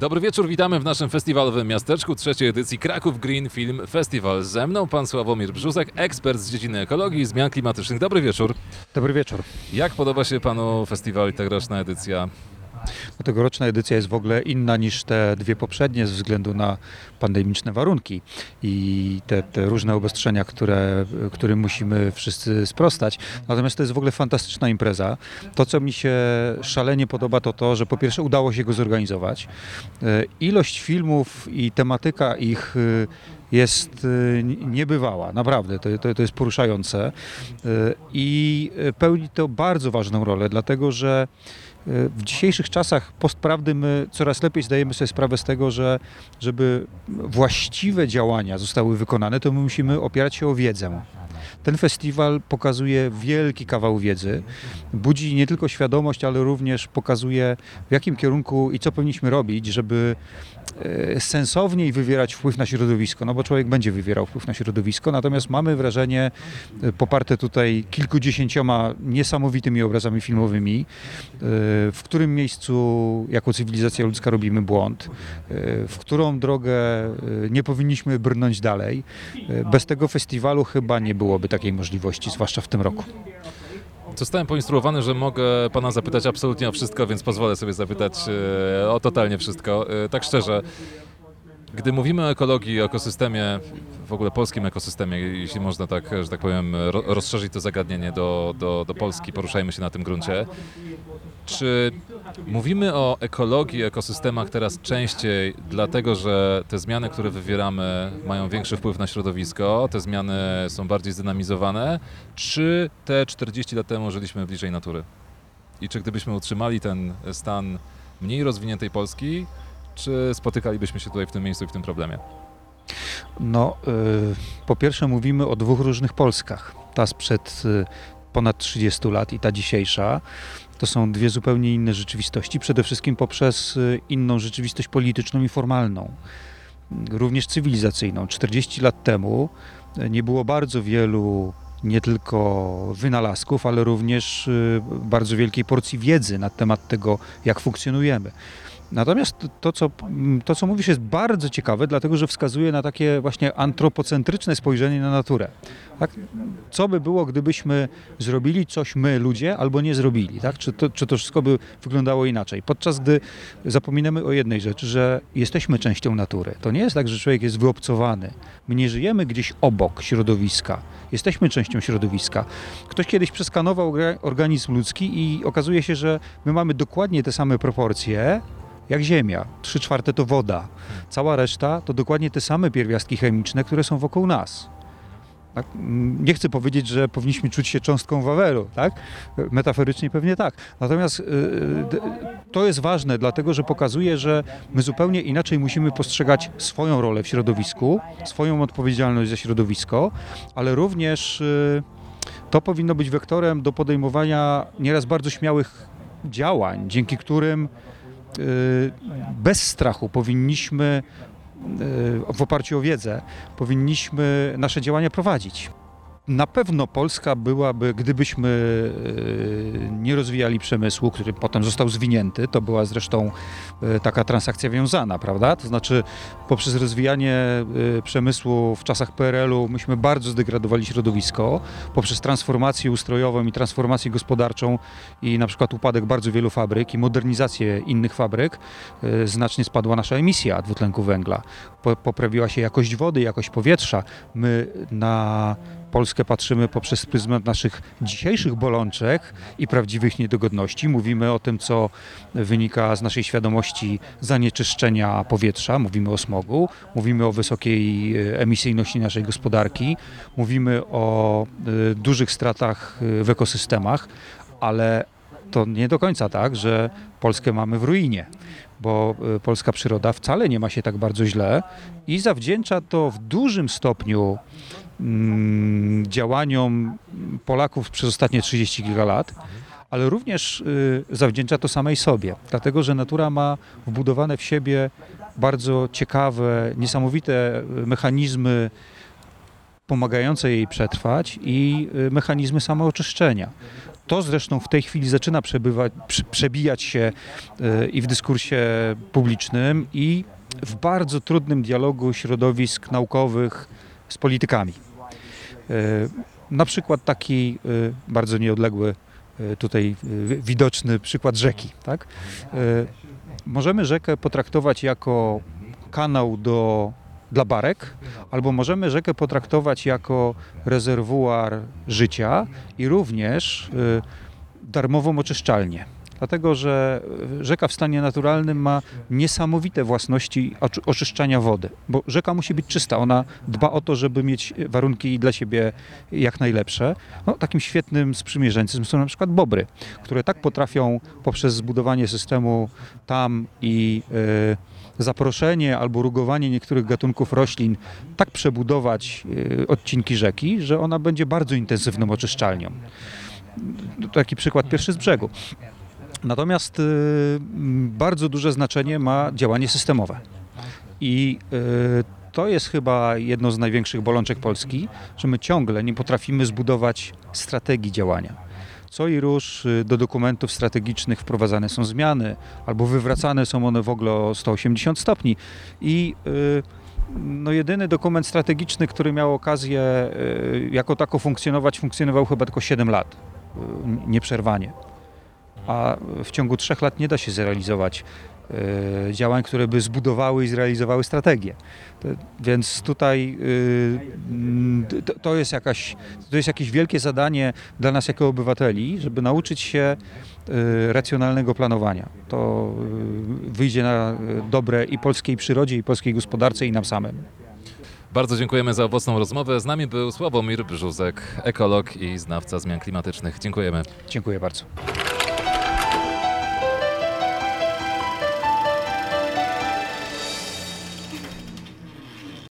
Dobry wieczór, witamy w naszym festiwalowym miasteczku trzeciej edycji Kraków Green Film Festival. Ze mną pan Sławomir Brzusek, ekspert z dziedziny ekologii i zmian klimatycznych. Dobry wieczór. Dobry wieczór. Jak podoba się panu festiwal i tegoroczna edycja? No, Tegoroczna edycja jest w ogóle inna niż te dwie poprzednie ze względu na pandemiczne warunki i te, te różne obostrzenia, które, którym musimy wszyscy sprostać. Natomiast to jest w ogóle fantastyczna impreza. To, co mi się szalenie podoba, to to, że po pierwsze udało się go zorganizować. E, Ilość filmów i tematyka ich jest e, niebywała, naprawdę, to, to, to jest poruszające E, i e, pełni to bardzo ważną rolę, dlatego że w dzisiejszych czasach postprawdy my coraz lepiej zdajemy sobie sprawę z tego, że żeby właściwe działania zostały wykonane, to my musimy opierać się o wiedzę. Ten festiwal pokazuje wielki kawał wiedzy, budzi nie tylko świadomość, ale również pokazuje w jakim kierunku i co powinniśmy robić, żeby sensowniej wywierać wpływ na środowisko, no bo człowiek będzie wywierał wpływ na środowisko, natomiast mamy wrażenie, e, poparte tutaj kilkudziesięcioma niesamowitymi obrazami filmowymi, e, w którym miejscu jako cywilizacja ludzka robimy błąd, w którą drogę nie powinniśmy brnąć dalej. Bez tego festiwalu chyba nie byłoby takiej możliwości, zwłaszcza w tym roku. Zostałem poinstruowany, że mogę pana zapytać absolutnie o wszystko, więc pozwolę sobie zapytać e, o totalnie wszystko. E, Tak szczerze, gdy mówimy o ekologii, o ekosystemie, w ogóle polskim ekosystemie, jeśli można tak, że tak powiem, ro- rozszerzyć to zagadnienie do, do, do Polski, poruszajmy się na tym gruncie. Czy mówimy o ekologii, ekosystemach teraz częściej dlatego, że te zmiany, które wywieramy, mają większy wpływ na środowisko, te zmiany są bardziej zdynamizowane, czy te 40 lat temu żyliśmy bliżej natury? I czy gdybyśmy utrzymali ten stan mniej rozwiniętej Polski, czy spotykalibyśmy się tutaj w tym miejscu i w tym problemie? No, y, po pierwsze mówimy o dwóch różnych Polskach. Ta sprzed y, ponad 30 lat i ta dzisiejsza. To są dwie zupełnie inne rzeczywistości, przede wszystkim poprzez y, inną rzeczywistość polityczną i formalną, również cywilizacyjną. 40 lat temu nie było bardzo wielu nie tylko wynalazków, ale również bardzo wielkiej porcji wiedzy na temat tego, jak funkcjonujemy. Natomiast to co, to, co mówisz, jest bardzo ciekawe, dlatego że wskazuje na takie właśnie antropocentryczne spojrzenie na naturę. Tak? Co by było, gdybyśmy zrobili coś my, ludzie, albo nie zrobili? Tak? Czy, to, czy to wszystko by wyglądało inaczej? Podczas gdy zapominamy o jednej rzeczy, że jesteśmy częścią natury. To nie jest tak, że człowiek jest wyobcowany. My nie żyjemy gdzieś obok środowiska. Jesteśmy częścią środowiska. Ktoś kiedyś przeskanował orga- organizm ludzki i okazuje się, że my mamy dokładnie te same proporcje, jak Ziemia. Trzy czwarte to woda. Cała reszta to dokładnie te same pierwiastki chemiczne, które są wokół nas. Tak? Mm, Nie chcę powiedzieć, że powinniśmy czuć się cząstką Wawelu, tak? Metaforycznie pewnie tak. Natomiast yy, to jest ważne, dlatego że pokazuje, że my zupełnie inaczej musimy postrzegać swoją rolę w środowisku, swoją odpowiedzialność za środowisko, ale również yy, to powinno być wektorem do podejmowania nieraz bardzo śmiałych działań, dzięki którym bez strachu powinniśmy y, w oparciu o wiedzę powinniśmy nasze działania prowadzić. Na pewno Polska byłaby, gdybyśmy y, nie rozwijali przemysłu, który potem został zwinięty, to była zresztą y, taka transakcja wiązana, prawda? To znaczy poprzez rozwijanie y, przemysłu w czasach PRL-u myśmy bardzo zdegradowali środowisko, poprzez transformację ustrojową i transformację gospodarczą i na przykład upadek bardzo wielu fabryk i modernizację innych fabryk, znacznie spadła nasza emisja dwutlenku węgla. Po, poprawiła się jakość wody, jakość powietrza. My na Polskę patrzymy poprzez pryzmat naszych dzisiejszych bolączek i prawdziwych niedogodności. Mówimy o tym, co wynika z naszej świadomości zanieczyszczenia powietrza, mówimy o smogu, mówimy o wysokiej y, emisyjności naszej gospodarki, mówimy o y, dużych stratach y, w ekosystemach, ale to nie do końca tak, że Polskę mamy w ruinie, bo polska przyroda wcale nie ma się tak bardzo źle i zawdzięcza to w dużym stopniu działaniom Polaków przez ostatnie 30 kilka lat, ale również y, zawdzięcza to samej sobie, dlatego że natura ma wbudowane w siebie bardzo ciekawe, niesamowite y, mechanizmy pomagające jej przetrwać i y, mechanizmy samooczyszczenia. To zresztą w tej chwili zaczyna przebywać, prze- przebijać się i w dyskursie publicznym, i w bardzo trudnym dialogu środowisk naukowych z politykami. E, Na przykład taki e, bardzo nieodległy, e, tutaj widoczny przykład rzeki. Tak? Możemy rzekę potraktować jako kanał do, dla barek, albo możemy rzekę potraktować jako rezerwuar życia i również darmową oczyszczalnię. Dlatego, że y, rzeka w stanie naturalnym ma niesamowite własności oczyszczania wody, bo rzeka musi być czysta. Ona dba o to, żeby mieć warunki dla siebie jak najlepsze. No, takim świetnym sprzymierzeńcem są na przykład bobry, które tak potrafią poprzez zbudowanie systemu tam i y, zaproszenie albo rugowanie niektórych gatunków roślin tak przebudować odcinki rzeki, że ona będzie bardzo intensywną oczyszczalnią. To Taki przykład pierwszy z brzegu. Natomiast y, bardzo duże znaczenie ma działanie systemowe. I y, to jest chyba jedno z największych bolączek Polski, że my ciągle nie potrafimy zbudować strategii działania. Co i róż y, do dokumentów strategicznych wprowadzane są zmiany, albo wywracane są one w ogóle o 180 stopni. I no jedyny dokument strategiczny, który miał okazję jako tako funkcjonować, funkcjonował chyba tylko 7 lat, nieprzerwanie. A w ciągu trzech lat nie da się zrealizować y, działań, które by zbudowały i zrealizowały strategię. Więc tutaj mm, to, jest jakaś, to jest jakieś wielkie zadanie dla nas jako obywateli, żeby nauczyć się y, racjonalnego planowania. To wyjdzie na dobre i polskiej przyrodzie, i polskiej gospodarce, i nam samym. Bardzo dziękujemy za owocną rozmowę. Z nami był Sławomir Brzuzek, ekolog i znawca zmian klimatycznych. Dziękujemy. Dziękuję bardzo.